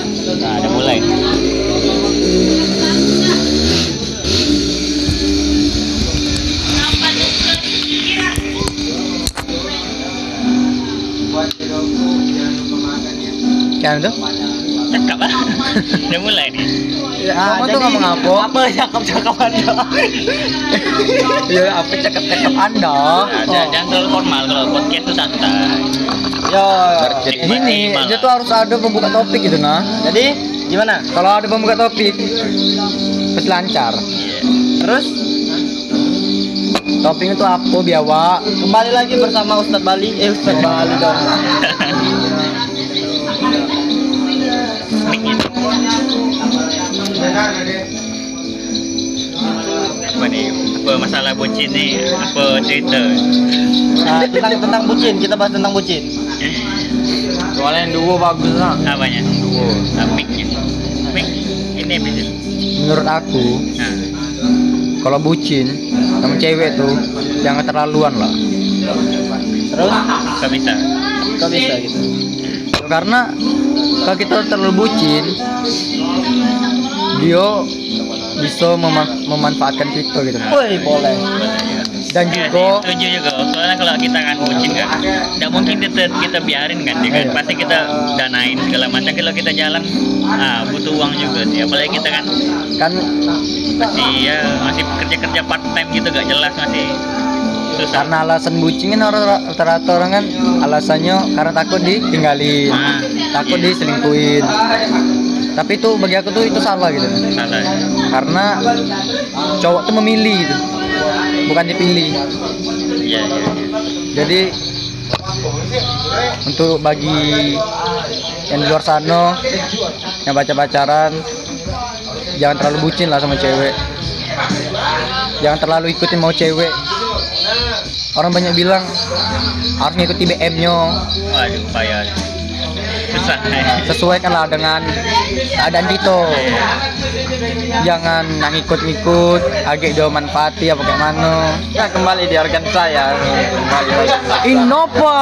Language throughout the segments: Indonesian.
Nah, udah mulai. Kan tuh? Cakap lah. udah mulai nih. Kamu tuh ngomong apa? Apa cakap-cakap anda? Ya apa cakap-cakap anda? Nah, jangan, jangan terlalu formal kalau podcast itu santai. Yo, Jadi Gini, maksimal dia tuh harus ada pembuka topik gitu nah. jadi gimana? Kalau ada pembuka topik, pasti lancar. Iya. Terus Topik itu apa biawa? kembali lagi bersama Ustadz Bali. Eh Ustadz Bali dong. Mic itu. Apa masalah bucin nih? Apa cerita? Nah, tentang tentang bucin, kita bahas tentang bucin. Soalnya yang dua bagus lah. Apanya? Ah, mic-nya. Mic ini bisa. Menurut aku, Nah, kalau bucin sama cewek tuh jangan terlaluan lah. Terus kok bisa? kok bisa gitu? Karena kalau kita terlalu bucin, dia bisa mema- memanfaatkan kita gitu. Woi, boleh. Dan Ya, juga setuju juga. Soalnya kalau kita kan bucin kan, tidak mungkin kita kita biarin kan, ya kan? Iya. Pasti kita danain segala macam. Kalau kita jalan, ah butuh uang juga sih. Apalagi kita kan kan masih ya masih kerja kerja part time gitu, gak jelas masih susah. karena alasan bucin kan orang rata-rata orang kan alasannya karena takut ditinggalin, Ah. takut diselingkuhin. Tapi itu bagi aku tuh itu salah gitu. Salah. Karena cowok tuh memilih gitu. Bukan dipilih. Iya, iya, iya. Jadi untuk bagi yang di luar sana yang baca pacaran jangan terlalu bucin lah sama cewek jangan terlalu ikutin mau cewek orang banyak bilang harus ngikuti BM nya Waduh, payah. Sesuaikanlah dengan keadaan kita jangan nang ikut-ikut agak dia manfaati apa kayak mana Ya kembali di organ saya. Kembali. Innova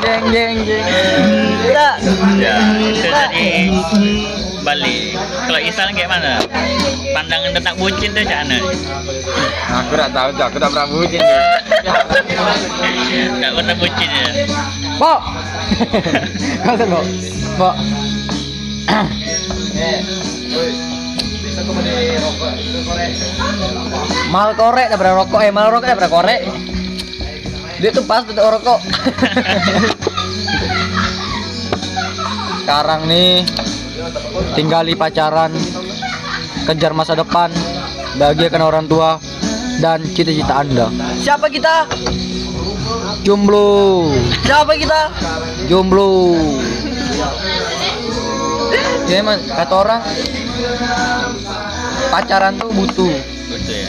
jeng jeng jeng Ya, ya, itu tadi balik. Kalau Isal kayak mana? Pandangan tentang bucin tuh mana? aku udah tahu aku udah pernah bucin. Gak pernah bucin ya? Pok. Pok. Mal korek daripada rokok, eh mal rokok daripada korek. Dia tuh pas tuh rokok. Sekarang nih tinggali pacaran, kejar masa depan, bahagiakan orang tua dan cita-cita Anda. Siapa kita? Jomblo. Siapa kita? jomblo ya emang kata orang pacaran tuh butuh Betul ya.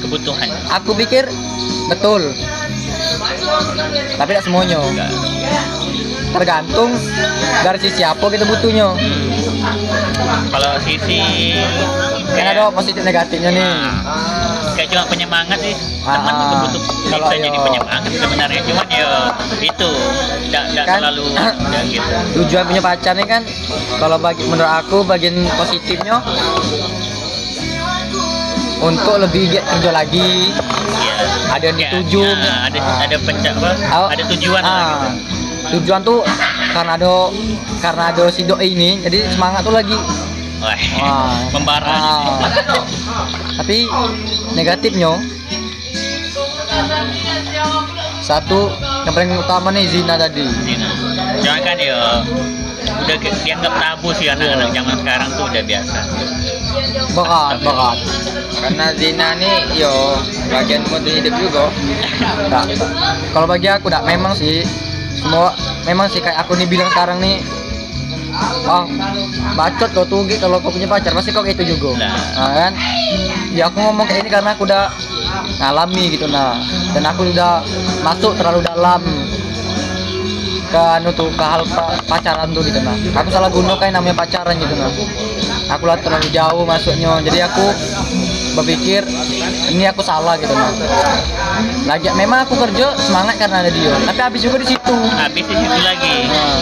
Kebutuhan. aku pikir betul tapi tidak semuanya Enggak. tergantung dari sisi apa kita butuhnya Kalau sisi kan ada positif negatifnya nih Nah, kayak cuma penyemangat sih Ah, teman itu butuh kalau bisa jadi yo- penyemangat sebenarnya cuman ya itu tidak tidak Kan? terlalu gitu tujuan punya pacar nih kan kalau bagi menurut aku bagian positifnya untuk lebih giat kerja lagi Iya. Ada yang Ya, dituju. nah, ada Ah. ada penca apa Oh, ada tujuan lah ah, gitu. tujuan tuh karena ada karena ada si doi ini jadi semangat tuh lagi Wah, membara Ah. tapi negatifnya satu yang paling utama nih zina tadi Zina. Jangan kan ya udah dianggap tabu sih anak-anak zaman sekarang tuh udah biasa. bakat bakat Karena zina nih yo bagian mood hidup juga. Nggak. kalau bagi aku dak memang sih semua memang sih kayak aku nih bilang sekarang nih Oh, bacot kau tuh kalau kau punya pacar pasti kau kayak itu juga. Nah. Nah, kan? Ya aku ngomong kayak ini karena aku udah ngalami gitu nah. Dan aku udah masuk terlalu dalam ke anu tuh ke hal pa- pacaran tuh gitu nah. Aku salah guna kayak namanya pacaran gitu nah. Aku lah terlalu jauh masuknya. Jadi aku berpikir ini aku salah gitu nah. Lagi memang aku kerja semangat karena ada dia, tapi habis juga di situ. Habis di situ lagi. Nah,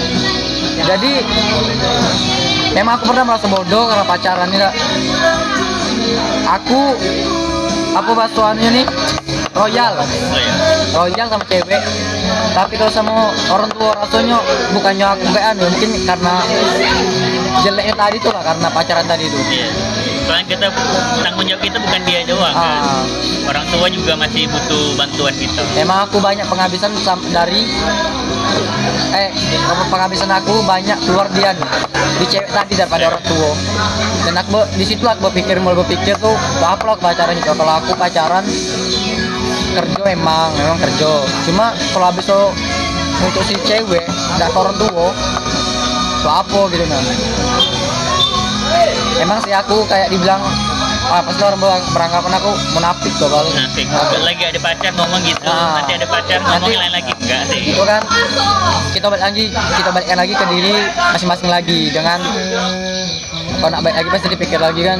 jadi memang aku pernah merasa bodoh karena pacaran ini aku apa bahasuannya nih royal. Royal sama cewek. Tapi kalau sama orang tua rasanya bukannya aku kayak anu mungkin karena jeleknya tadi tuh lah karena pacaran tadi itu Iya. Soalnya kita tanggung jawab kita bukan dia doang kan. ah, Orang tua juga masih butuh bantuan kita. emang aku banyak penghabisan dari eh penghabisan aku banyak keluar dia nih, di cewek tadi daripada orang tua. Dan aku di situ aku berpikir mulai berpikir tuh "Wah, apa lah aku pacaran itu. Kalau aku pacaran kerja emang memang kerja. Cuma kalau habis tuh untuk si cewek ke orang tua apa gitu nah emang sih aku kayak dibilang ah pasti orang berang- beranggapan aku munafik tuh kalau Nafik. Lagi ada pacar ngomong gitu, Ah. nanti ada pacar ngomong Nanti- lain lagi enggak sih. itu kan kita balik lagi kita balikkan lagi ke diri masing-masing lagi dengan kalau nak balik lagi pasti dipikir lagi kan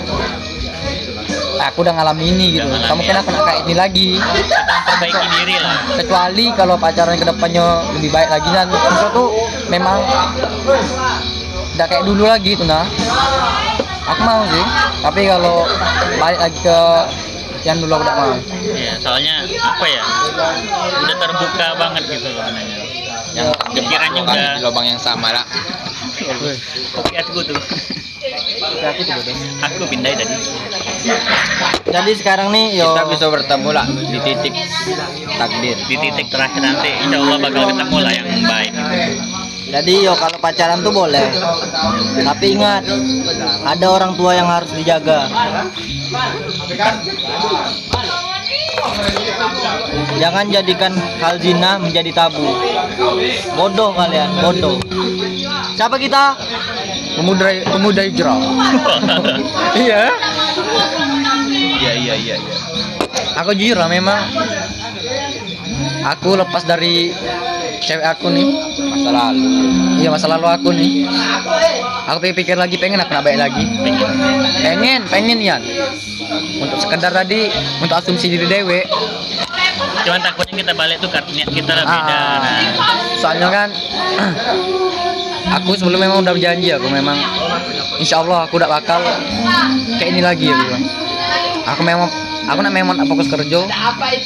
"Ah, aku udah ngalamin ini gitu Udah ngalamin. kamu kena aku nak kayak ini lagi Kita memperbaiki diri lah. kecuali kalau pacaran ke depannya lebih baik lagi dan itu tuh memang udah kayak dulu lagi tuh nah aku mau sih tapi kalau balik lagi ke yang dulu aku udah mau Iya, soalnya apa ya? Udah terbuka banget gitu loh nanya. yang Pikirannya lubang, udah- lubang yang sama lah Kopi aku tuh. aku tuh. Aku pindah tadi. jadi sekarang nih yo kita bisa bertemu lah di titik takdir Di titik terakhir nanti insya Allah bakal ketemu lah yang baik. Jadi yo kalau pacaran tuh boleh. Tapi ingat, ada orang tua yang harus dijaga. Jangan jadikan hal zina menjadi tabu. Bodoh kalian, bodoh. Siapa kita? Pemuda pemuda hijrah. iya. Iya iya iya. iya. Aku jujur lah memang aku lepas dari cewek aku nih masa lalu Iya masa lalu aku nih. Aku pikir lagi pengen aku nak baik lagi. Pengen, pengen ya. Untuk sekedar tadi untuk asumsi diri dewe. Cuman takutnya kita balik tuh karena niat kita lah beda. Ah, Nah, soalnya kan aku sebelum memang udah berjanji aku memang insya Allah aku udah bakal kayak ini lagi ya gitu. Aku memang aku nak memang fokus kerja,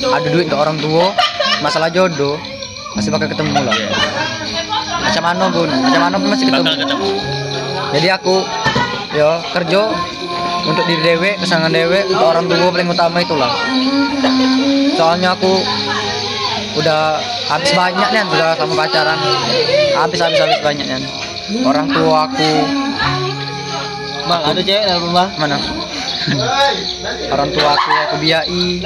ada duit untuk orang tua, masalah jodoh masih bakal ketemu lah. Macam mana pun, macam mana pun masih ketemu. jadi aku yo kerja untuk diri dewe kesenangan dewe untuk orang tua paling utama itulah. Soalnya aku udah habis banyak nih udah sama pacaran habis habis habis banyak nih orang tua aku. Bang, ada cewek dalam rumah. mana? Orang tua aku aku biayai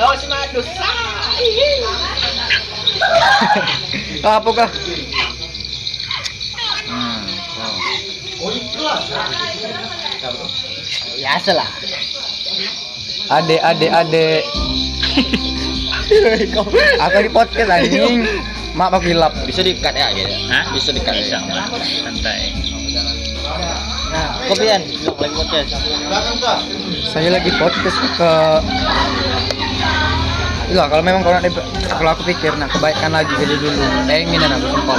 apa kah hmm. Biasa lah. ade ade ade aku di podcast anjing maaf aku hilap bisa dikat ya gitu Hah? bisa dikat Bisa, ya santai. Nah, kopian, lagi podcast. saya lagi podcast ke Iya, kalau memang kalau kalau aku pikir nah kebaikan lagi jadi dulu. Pengen aku sumpah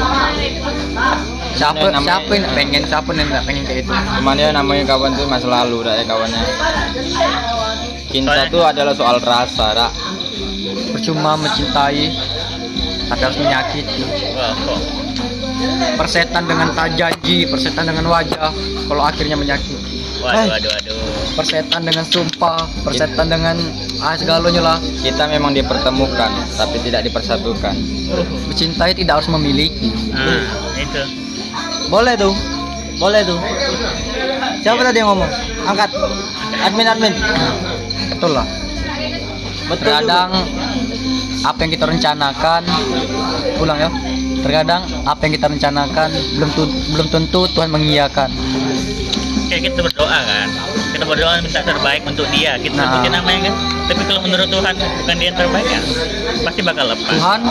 siapa Nah, namanya- siapa yang pengen siapa yang nggak pengen kayak itu cuman ya namanya kawan tuh masa lalu dah ya kawannya. Cinta Soalnya- tuh adalah soal rasa dak percuma mencintai tapi harus menyakiti. Persetan dengan tak janji persetan dengan wajah kalau akhirnya menyakiti Waduh, waduh, waduh. persetan dengan sumpah persetan dengan ah segalanya lah kita memang dipertemukan tapi tidak dipersatukan mencintai tidak harus memiliki Nah, itu. Boleh tuh. Boleh tuh. Siapa tadi yang ngomong? Angkat. Admin admin. betul lah Betul. terkadang apa yang kita rencanakan pulang ya terkadang apa yang kita rencanakan belum tu- belum tentu Tuhan mengiyakan Kayak kita berdoa kan. Kita berdoa minta terbaik untuk dia. Kita Nah. sebutin namanya kan. Tapi kalau menurut Tuhan bukan dia yang terbaik kan, pasti bakal lepas. Tuhan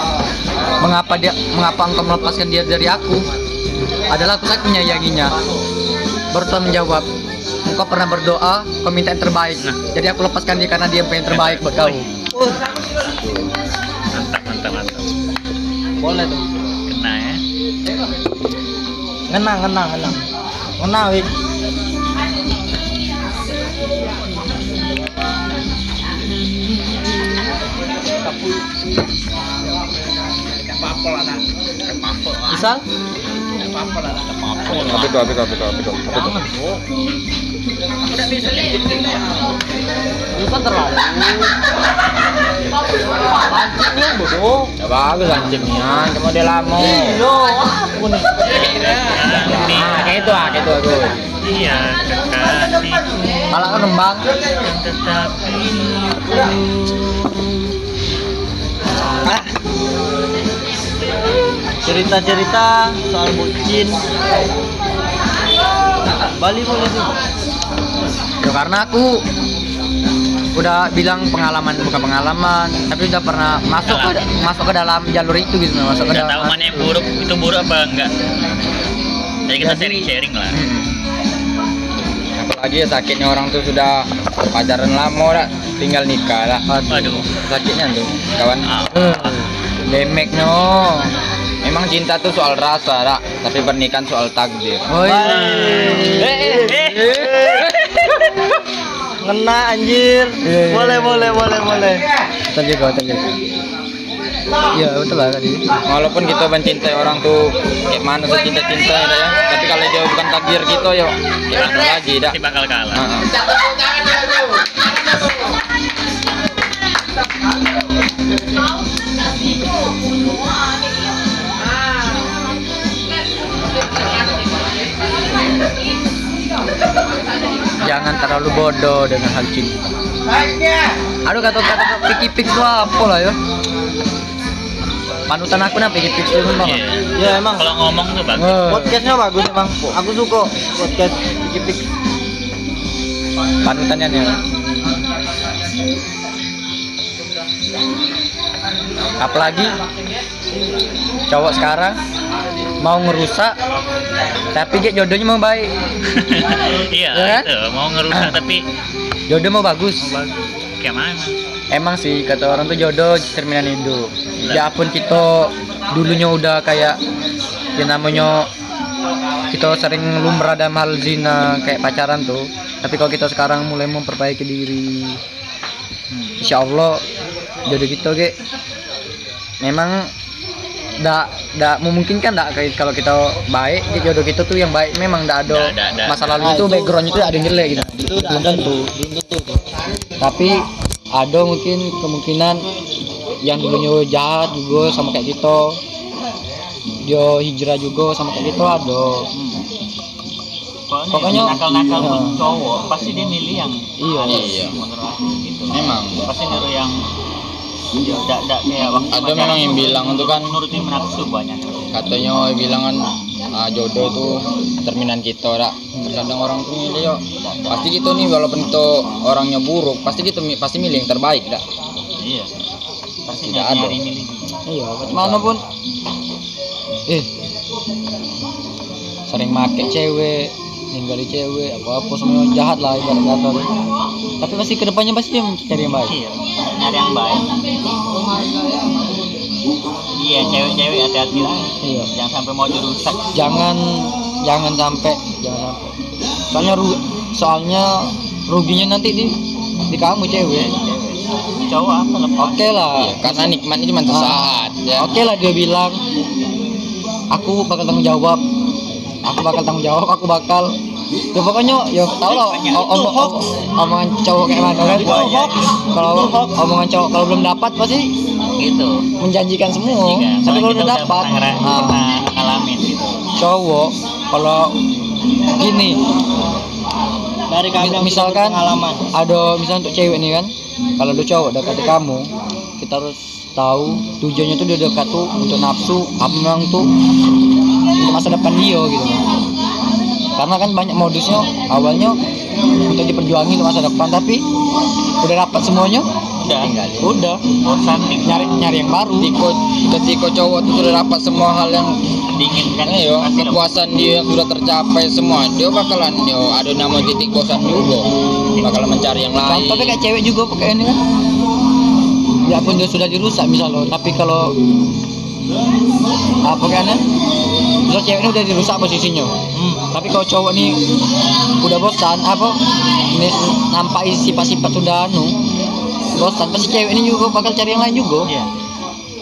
mengapa dia mengapa engkau melepaskan dia dari aku adalah aku sangat menyayanginya baru Tuhan menjawab engkau pernah berdoa kau minta yang terbaik Nah. jadi aku lepaskan dia karena dia yang terbaik buat kau Mantap, mantap, mantap. boleh tuh. Kena ya. Ngena, ngena, ngena. Ngena, Misal? Itu, itu, itu, itu? Itu? Terlalu. Bodoh. Ya bagus anjingnya, cuma dia lama. Iya, aku nih. Ah, kayak itu, ah, kayak itu, aku. Iya, Malah kan tetapi Cerita-cerita soal bucin. Bali boleh tuh. Ya karena aku udah bilang pengalaman bukan pengalaman, tapi udah pernah masuk ke masuk ke dalam jalur itu gitu, masuk ke nggak dalam. tahu mana yang buruk itu buruk apa enggak. Jadi kita sharing-sharing lah. Hmm. Apalagi ya sakitnya orang tuh sudah pacaran lama dah, tinggal nikah lah. Waduh. Sakitnya tuh, kawan. Ah, Demek no. Memang cinta tuh soal rasa, dak. tapi pernikahan soal takdir. Woi. eh, eh. Ngena anjir. Iya, iya, Boleh, iya. boleh, boleh, boleh. Betul juga, betul juga. Iya betul lah tadi. Walaupun kita mencintai orang tuh kayak mana tuh cinta-cinta ya, ya. Tapi kalau dia bukan takdir kita ya, ya mana lagi, dak. Pasti bakal kalah. Heeh. Jangan terlalu bodoh dengan hal cinta. Aduh kata-kata piki pik itu apa lah ya? Panutan aku nah piki pik itu memang. Iya. Ya emang. Kalau ngomong tuh bagus. Eh, Podcastnya bagus emang. Aku suka podcast Pik panutannya nih. Apalagi cowok sekarang mau ngerusak tapi dia jodohnya mau baik. Iya, Ya kan? itu. Mau ngerusak tapi jodoh mau bagus. mau bagus. Kayak mana? emang sih kata orang tuh jodoh cerminan hidup. Ya pun kita dulunya udah kayak ya namanya kita sering lumrah dalam hal zina kayak pacaran tuh. Tapi kalau kita sekarang mulai memperbaiki diri insya Allah jodoh kita ge memang ndak ndak memungkinkan ndak kayak kalau kita baik ge, jodoh kita tuh yang baik memang ndak ada ndak. masa lalu Nah, itu itu- backgroundnya tuh ada yang jelek gitu Itu. Belum tentu tuh. tapi ada mungkin kemungkinan yang dulunya jahat juga sama kayak gitu dia hijrah juga sama kayak gitu ada Pokoknya- nakal-nakal Iya. cowok pasti dia milih yang Iya. Iya. gitu. Memang. Pasti nyuruh yang dak dak kayak waktu Ada memang yang bilang itu kan nurutin nafsu banyak. katanya bilang kan ah, jodoh itu cerminan kita dak terkadang orang tuh milih yo pasti gitu nih walaupun itu orangnya buruk pasti gitu pasti milih yang terbaik dak Iya. Pasti Tidak ada. iya mana pun. Eh. Sering make cewek ninggalin cewek apa apa semua jahat lah ibarat kata tapi pasti ke depannya pasti dia mencari yang baik Iya. Nyari yang baik. Iya, cewek-cewek hati-hati lah. iya Jangan sampai mau dirusak. jangan jangan sampai jangan sampai soalnya ru soalnya ruginya nanti di di kamu cewek Cowok apa lepas? oke lah Iya, karena nikmatnya cuma sesaat ya oke lah dia bilang aku bakal tanggung jawab aku bakal tanggung jawab aku bakal. Ya pokoknya ya tau lah om- om- omongan cowok kayak mana kan kalau omongan cowok kalau belum dapat pasti Gitu. menjanjikan semua. Jika, tapi kalau udah dapat pernah, ah, pernah ngalamin gitu. cowok kalau gini. Dari kami misalkan pengalaman. ada misalnya untuk cewek nih kan kalau ada cowok dekati kamu kita harus tahu tujuannya tuh dia dekat tuh untuk nafsu apa memang tuh untuk masa depan dia gitu. Karena kan banyak modusnya awalnya untuk diperjuangin untuk masa depan tapi udah dapat semuanya Udah. udah Bosan nyari nyari yang baru. Ketika ketika cowok tuh sudah dapat semua hal yang Diinginkan. Dong. kepuasan dia yang sudah tercapai semua, dia bakalan yo ada nama titik bosan juga, bakalan mencari yang lain. contohnya kayak cewek juga pakai ini kan ya pun dia sudah dirusak misalnya tapi kalau apa kan misal cewek ini udah dirusak posisinya Hmm. tapi kalau cowok nih udah bosan apa nih, nampak sifat-sifat udah anu bosan pasti cewek ini juga bakal cari yang lain juga Iya.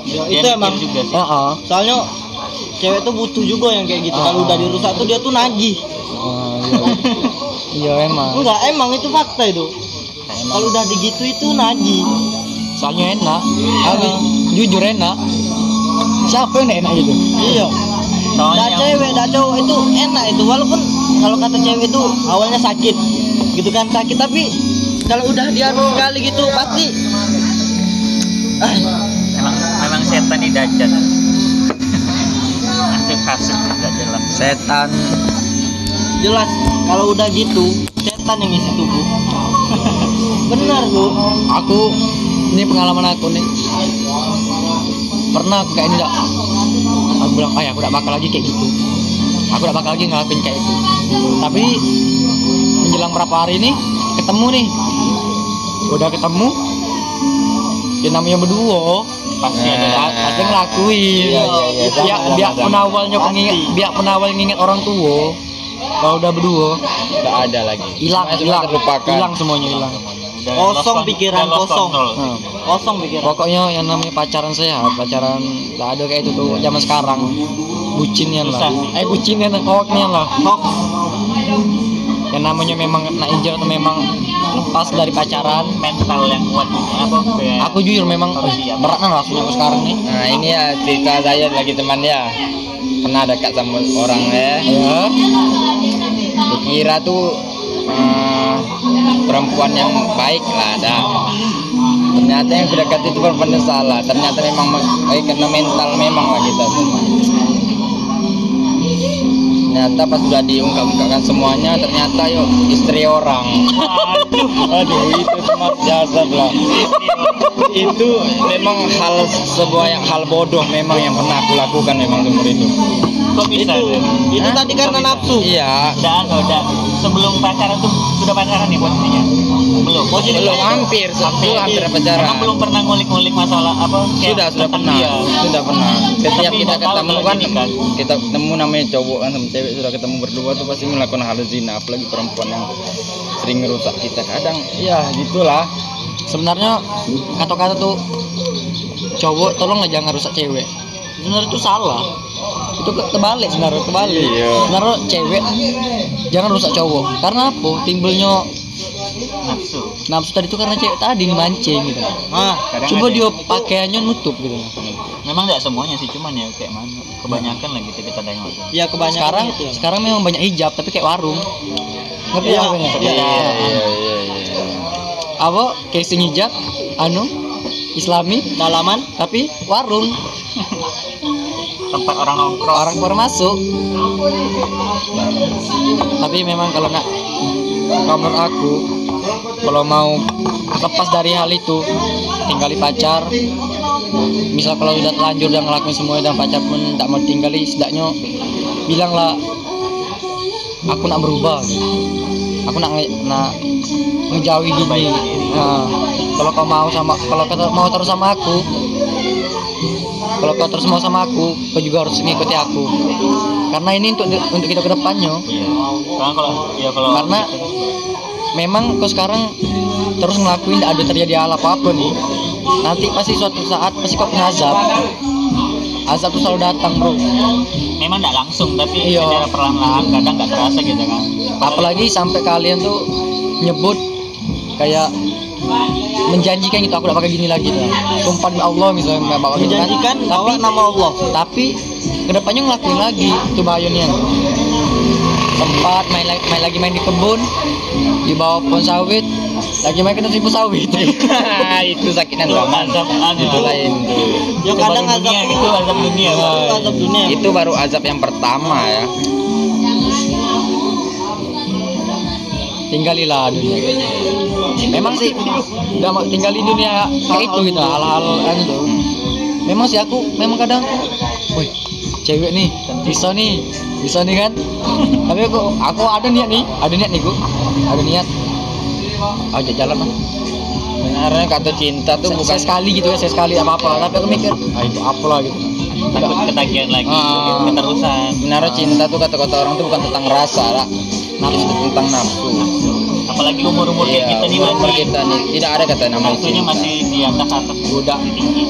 Ya, Dia itu emang juga sih. Heeh. soalnya cewek tuh butuh juga yang kayak gitu. Kalau Ah. udah dirusak tuh dia tuh nagih. Oh, iya. iya emang Enggak, emang itu fakta itu. Kalau udah digitu itu nagih. Soalnya enak. Aku, jujur enak. Siapa yang enak gitu? Iya. Soalnya Dak cewek, dak cowok itu enak itu. Walaupun kalau kata cewek itu awalnya sakit. Gitu kan sakit. Tapi kalau udah dianu sekali gitu pasti ah, memang memang setan di dajjal. Setan. Jelas kalau udah gitu setan yang isi tubuh. Benar bu. Aku ini pengalaman aku nih. Pernah aku kayak ini dak aku bilang ayah aku gak bakal lagi kayak gitu. Aku gak bakal lagi ngelakuin kayak itu tapi menjelang berapa hari ini ketemu nih. Udah ketemu ya namanya berdua. Pasti ada. ada ada ngelakuin. Iya, iya, iya. Sama, biar sama, biar sama. penawalnya pengingat biar penawal nginget orang tua. Kalau udah berdua Nggak ada lagi. hilang hilang. hilang semuanya hilang Udah Kosong lost pikiran, udah kosong. Nah. kosong pikiran Pokoknya yang namanya pacaran sehat, pacaran gak ada kayak itu tuh zaman sekarang. Bucinnya lah. Eh bucinnya hoaxnya lah. hoax Yang namanya memang kena injil atau memang lepas dari pacaran. mental yang kuat apa kayak Aku jujur memang berat lah rasanya aku sekarang nih. Nah ini ya cerita saya lagi teman ya pernah dekat sama orang ya. Ya. Dikira tuh eh, perempuan yang baik lah dah. Ternyata yang dekat itu perempuan yang salah. Ternyata memang eh, karena mental memang lah kita. Ternyata pas sudah diungkap-ungkapkan semuanya ternyata yuk istri orang. Aduh itu cuma jasad lah. itu memang hal sebuah yang hal bodoh memang yang pernah aku lakukan memang seumur hidup. Kok bisa itu tuh? itu Hah? tadi karena nafsu Iya, udah udah sebelum pacaran tuh sudah pacaran nih posisinya belum posisinya belum hampir, hampir, hampir pacaran. Emang belum pernah ngulik-ngulik masalah apa kayak Sudah, sudah pernah, dia. sudah pernah. Setiap Tapi kita ketemu kan, kan. kita ketemu namanya cowok kan sama cewek sudah ketemu berdua tuh pasti melakukan hal zina, apalagi perempuan yang sering ngerusak kita. Kadang, ya gitulah. Sebenarnya kata-kata tuh cowok tolong jangan rusak cewek. Sebenarnya itu salah. Itu ke- kebalik sebenarnya kebalik. Iya. Sebenarnya cewek jangan rusak cowok. Karena apa? Timbulnya nafsu nafsu tadi itu karena cewek tadi mancing gitu. ah Coba dia pakaiannya nutup gitu. memang tidak semuanya sih cuman ya kayak mana kebanyakan lah gitu kita tengok tuh ya kebanyakan Sekarang gitu ya. sekarang memang banyak hijab tapi kayak warung. Ngerti Iya, apa ini? iya. iya, iya, iya. Apa casing hijab anu Islami dalaman tapi warung tempat orang nongkrong. Orang baru masuk. Tapi memang kalau nak kalau aku kalau mau lepas dari hal itu tinggali pacar. Misal kalau udah terlanjur dan ngelakuin semuanya dan pacar pun tak mau tinggali setidaknya bilanglah aku nak berubah. Aku nak nak ngejauhi gini nah, kalau kau mau sama kalau kau mau terus sama aku kalau kau terus mau sama aku kau juga harus mengikuti aku. Karena ini untuk untuk kita ke depannya iya karena kalau ya kalau karena memang kau sekarang terus ngelakuin tidak ada terjadi hal apa apa nih. Nanti pasti suatu saat pasti kau punya azab. Azab itu selalu datang bro. Memang tidak langsung tapi Iya. secara perlahan-lahan kadang nggak terasa gitu kan. Apalagi sampai kalian tuh nyebut kayak menjanjikan gitu aku gak pakai gini lagi tuh. sumpah demi Allah misalnya nggak bakal gitu kan. Menjanjikan tapi bahwa nama Allah. tapi ke depannya ngelakuin lagi itu bahayanya sempat main lagi main lagi main di kebun di bawah pohon sawit lagi main kena tipu sawit. Itu sakitnya azab anu Itu lain. Tuh. ya Itu kadang azab dunia. gitu azab dunia. Itu azab dunia. Itu baru azab yang pertama ya. Tinggalilah dunia memang sih udah mau tinggali dunia kayak itu gitu hal-hal kan tuh memang sih aku memang kadang woi cewek nih bisa nih bisa nih kan? Tapi aku aku ada niat nih ada niat nih gua ada niat. Ajak jalan lah sebenarnya kata cinta tuh bukan sekali gitu ya saya sekali apa apa tapi aku mikir ah itu apalah gitu. Takut ketagihan lagi Ah. keterusan. Sebenarnya cinta tuh kata-kata orang tuh bukan tentang rasa lah nafsu tentang nafsu. Apalagi umur umur Iya, kita nih umur masih kita nih. Tidak ada kata nama nafsunya masih di atas atas puncak.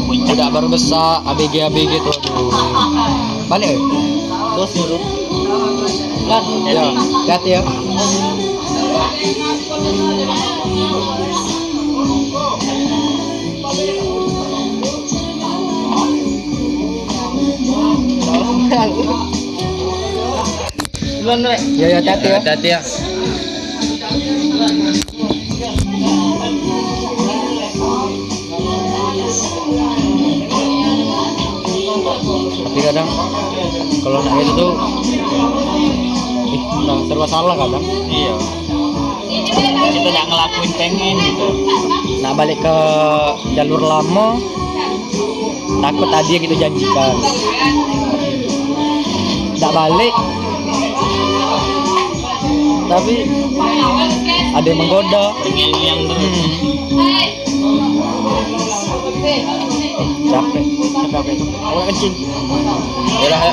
Udah baru besar abg abg tuh. Aduh balik eh? terus kan ya. Jadi hati ya duluan Rek. ya ya hati ya. Hati ya. Tapi kadang kalau nak itu tuh ih, nah, serba salah kadang. Iya. Kita nggak ngelakuin pengen gitu. Nak balik ke jalur lama takut tadi yang kita janjikan. Tidak balik tapi ada yang menggoda hmm. capek capek aku kencing ya.